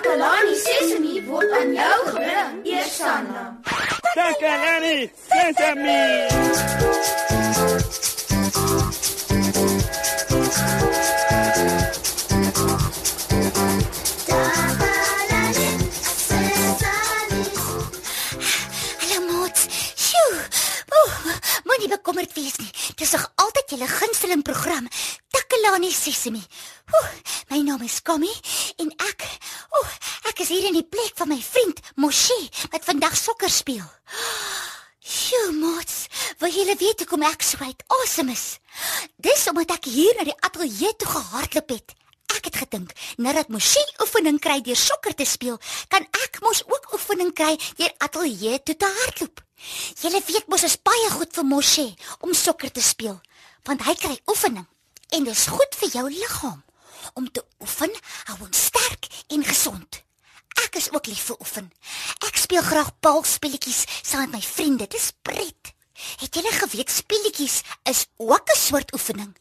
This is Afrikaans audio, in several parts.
Takalani Sesemi word aan jou gebring, Eersanna. Takalani Sesemi. Moenie bekommerd wees nie. Dis nog altyd julle gunsteling program, Takalani Sesemi. Ooh, my naam is Kami en hier in die plek van my vriend Moshi wat vandag sokker speel. Sjoe, mots. Wil julle weet hoekom ek so uit asem is? Dis omdat ek hier na die ateljee toe gehardloop het. Ek het gedink, nadat Moshi oefening kry deur sokker te speel, kan ek mos ook oefening kry deur ateljee toe te hardloop. Julle weet mos is baie goed vir Moshi om sokker te speel, want hy kry oefening en dis goed vir jou liggaam. Om te oefen hou ons sterk en gesond. Ek is ook lief vir oefen. Ek speel graag balspelletjies saam met my vriende. Dis pret. Het julle geweet spelletjies is ook 'n soort oefening?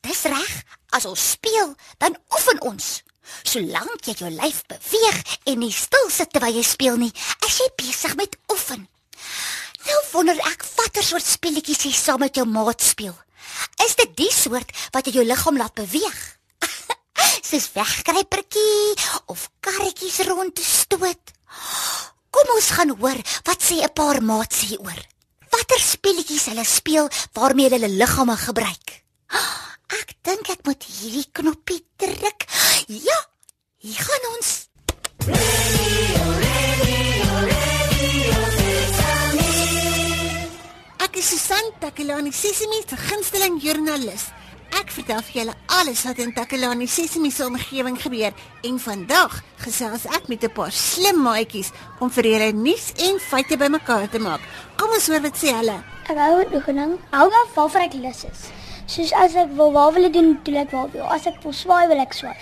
Dis reg. As ons speel, dan oefen ons. Solank jy jou lyf beweeg en nie stil sit terwyl jy speel nie, is jy besig met oefen. Nou wonder ek watter soort spelletjies jy saam met jou maat speel. Is dit die soort wat jy jou liggaam laat beweeg? Soos wegkruipertjie of karretjies rond te stoot. Kom ons gaan hoor wat sê 'n paar maats hieroor. Watter spelletjies hulle speel waarmee hulle hulle liggame gebruik. Ek dink ek moet hierdie knoppie druk. Ja, hier gaan ons. Ek is Susan Takelani Sesimi se gunsteling joernalis. Ek vertel vir julle alles wat in Takelani Sesimi se omgewing gebeur en vandag gesels ek met 'n paar slim maatjies om vir julle nuus en feite bymekaar te maak. Kom ons hoor wat sê hulle. Ek hou van oefening. Hou van waarvoor ek lus is. Soos as ek wil waar wil doen, doen ek wil. As ek wil swaai, wil ek swaai.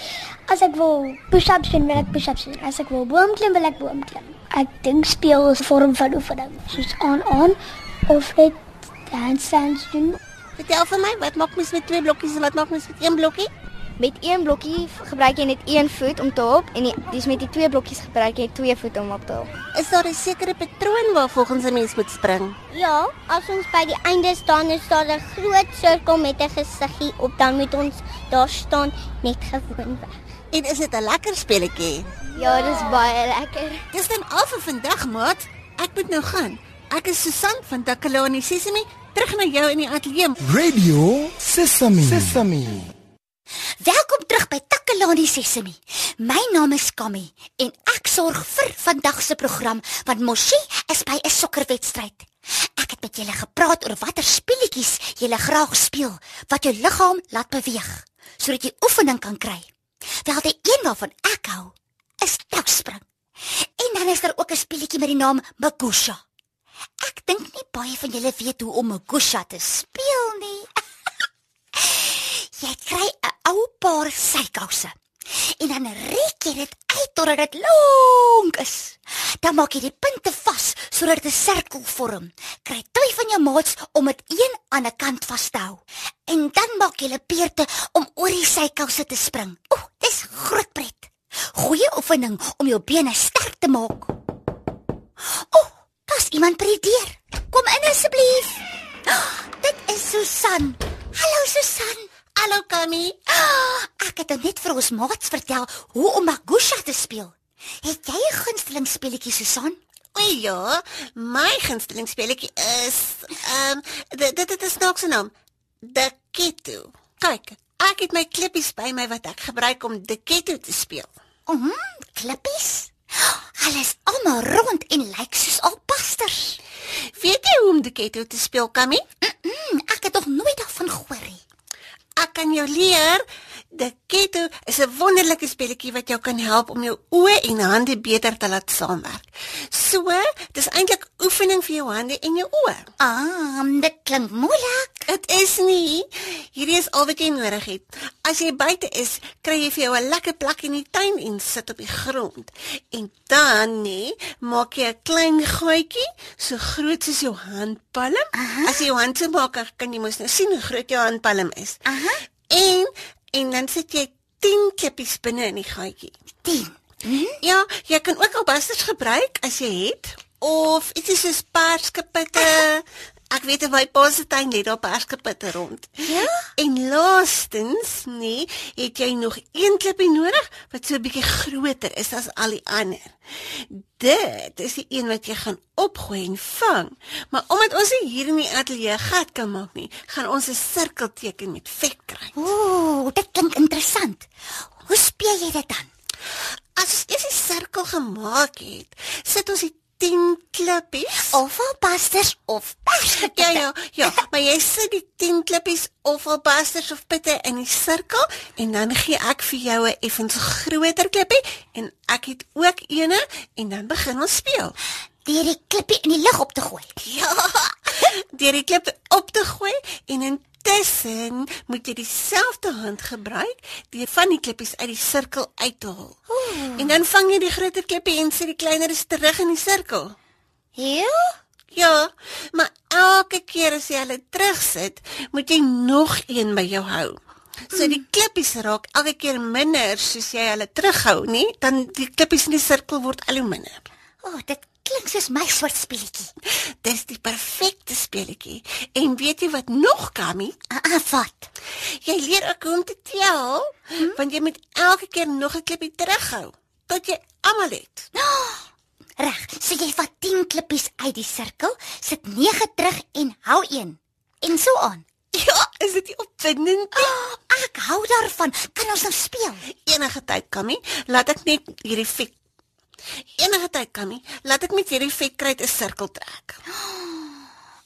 As ek wil push-ups doen, wil ek push-ups doen. As ek wil boom klim, wil ek boom klim. Ek dink speel is 'n vorm van oefening. Soos aan aan of net handstands doen. Vertel vir my, wat maak mens met twee blokkies en wat maak mens met een blokkie? Met een blokkie gebruik jy net een voet om te hop en die, dis met die twee blokkies gebruik jy twee voete om op te hop. Is daar 'n sekere patroon waar volgens 'n mens moet spring? Ja, as ons by die einde staan, is daar 'n groot sirkel met 'n gesiggie op, dan moet ons daar staan net gewoonweg. En is dit 'n lekker speletjie? Ja, dis baie lekker. Dis dan al vir vandag, maat. Ek moet nou gaan. Ek is Susan van Takalani Sesimi, terug na jou in die ateljee. Radio Sesame. Sesame. Welkom terug by Takalani Sesemi. My naam is Kammy en ek sorg vir vandag se program want Moshi is by 'n sokkerwedstryd. Ek het met julle gepraat oor watter speletjies julle graag speel wat jou liggaam laat beweeg sodat jy oefening kan kry. Wel die een waarvan ek hou is touspring. En dan is daar ook 'n speletjie met die naam Magusha. Ek dink nie baie van julle weet hoe om Magusha te speel nie. Jy kry 'n ou paar sykouse. En dan rek jy dit uit totdat dit lank is. Dan maak jy die punte vas sodat dit 'n sirkel vorm. Kry twee van jou maats om dit een aan 'n kant vas te hou. En dan maak jy 'n peerte om oor die sykouse te spring. Oeh, dis groot pret. Goeie oefening om jou bene sterk te maak. Oeh, daar's iemand by die deur. Kom in asseblief. Oh, dit is Susan. Hallo Susan. Hallo Kami. Ah, Ek het nou net vir ons maats vertel hoe om Magusha te speel. Het jy 'n gunsteling speletjie Susan? O ja, my gunsteling speletjie is ehm um, dit dit is nog se naam. De Keto. Kyk, ek het my klippies by my wat ek gebruik om De Keto te speel. Mhm, klippies. Hulle is almal rond en lyk soos albasters. Weet jy hoe om De Keto te speel, Kami? Mm, ek het nog nooit daarvan gehoor nie. Ek kan jou leer. De Keto is 'n wonderlike speletjie wat jou kan help om jou oë en hande beter te laat saamwerk. So, dis eintlik oefening vir jou hande en jou oë. Ah, dit klink moeilik. Dit is nie. Hierdie is al wat jy nodig het. As jy buite is, kry jy vir jou 'n lekker plek in die tuin en sit op die grond. En dan, nee, maak jy 'n klein gaatjie so groot soos jou handpalm. As jy jou hand so maak, kan jy mos nou sien hoe groot jou handpalm is. Aha. En en dan sit jy 10 klippies binne in die gaatjie. 10. Ja, jy kan ook albasters gebruik as jy het of ietsie soos perskapitte. Ek weet in my pa se tuin lê daar perskapitte rond. Ja? En laastens, nee, het jy nog een klippie nodig wat so 'n bietjie groter is as al die ander. Dit is die een wat jy gaan opgooi en vang. Maar omdat ons nie hier in die ateljee gat kan maak nie, gaan ons 'n sirkel teken met vet kry. Ooh, dit klink interessant. Hoe speel jy dit dan? As ons eers die sirkel gemaak het, sit ons die 10 klippies Of albasters of perskapitte? Ja ja, ja, maar jy sit die 10 klippies of albasters of pitte in die sirkel en dan gee ek vir jou 'n effens groter klippie en ek het ook eene en dan begin ons speel. Deur die klippie in die lug op te gooi. Ja. Deur die klip op te gooi en intussen moet jy dieselfde hand gebruik deur van die klippies uit die sirkel uit te haal. En dan vang jy die groter klippie en sit die kleineres terug in die sirkel. Ja? Ja, maar elke keer as jy hulle terugsit, moet jy nog een by jou hou. So die klippies raak elke keer minder soos jy hulle terughou, nie? Dan die klippies in die sirkel word al hoe minder. O, oh, dit soos my soort speletjie. Dis die perfekte speletjie. En weet jy wat nog, Kami? Ah, ah, wat? Jy leer ook hoe om te tel, hmm? want jy moet elke keer nog 'n klippie terughou tot jy almal het. Reg, so jy vat 10 klippies uit die sirkel, sit 9 terug en hou een. En so aan. Ja, is dit nie opwindend nie? Oh, ek hou daarvan. Kan ons nou speel? Enige tyd, Kami, laat ek net hierdie vet Enige tyd, Kami, laat ek met hierdie vet kruit 'n sirkel trek.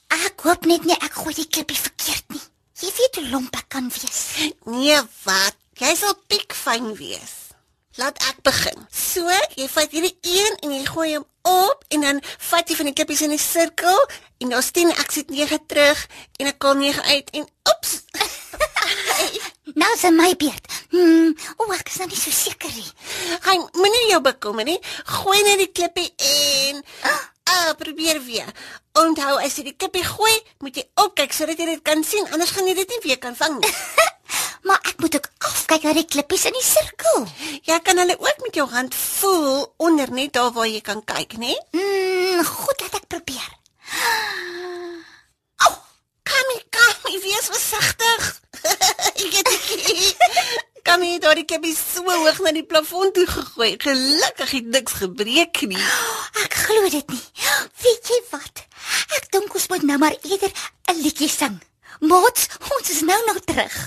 Ek hoop net nie ek gooi die klippie verkeerd nie. Jy weet hoe lomp ek kan wees. Nee, wat? Jy sal piekfyn wees. Laat ek begin. So, jy vat hierdie een en jy gooi hom op en dan vat jy van die klippies in die sirkel en dan steen ek sit 9 terug en ek kom 9 uit en oeps. Nou is dit my beurt. Hmm, o, ek is nou nie so seker nie. Hy moenie jou bekommer nie. Gooi net die klippie en ah, probeer weer. Onthou as jy die klippie gooi, moet jy opkyk sodat jy dit kan sien, anders gaan jy dit nie weer kan vang nie. Maar ek moet ook afkyk na die klippies in die sirkel. Jy kan hulle ook met jou hand voel onder net daar waar jy kan kyk, né? Hmm, goed, laat ek probeer. Oh, Kami, Kami, wees versigtig. ek het dit. Daai klippie so hoog na die plafon toe gegooi. Gelukkig het niks gebreek nie. Ek glo dit nie. Weet jy wat? Ek dink ons moet nou maar eerder 'n liedjie sing. Maat, ons is nou nog terug.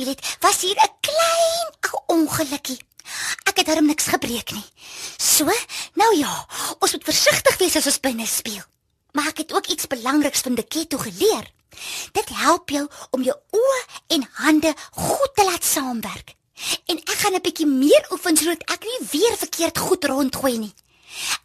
Gespeel het, was hier 'n klein ou ongelukkie. Ek het darm niks gebreek nie. So, nou ja, ons moet versigtig wees as ons binne speel. Maar ek het ook iets belangriks van Deketto geleer. Dit help jou om jou oë en hande goed te laat saamwerk. En ek gaan 'n bietjie meer oefen sodat ek nie weer verkeerd goed rondgooi nie.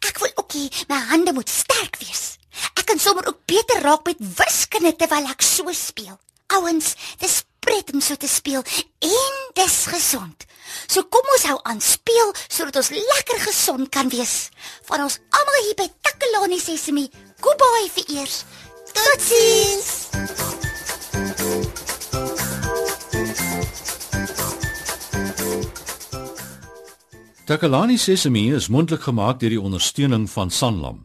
Ek wil ook hê my hande moet sterk wees. Ek kan sommer ook beter raak met wiskunde terwyl ek so speel. Ouens, dis pret om so te speel en dis gesond. So kom ons hou aan speel sodat ons lekker gesond kan wees. Van ons almal hier by Takalani Sesemi. Goodbye vir eers. Totsiens. Takalani Sesemi is mondelik gemaak deur die ondersteuning van Sanlam.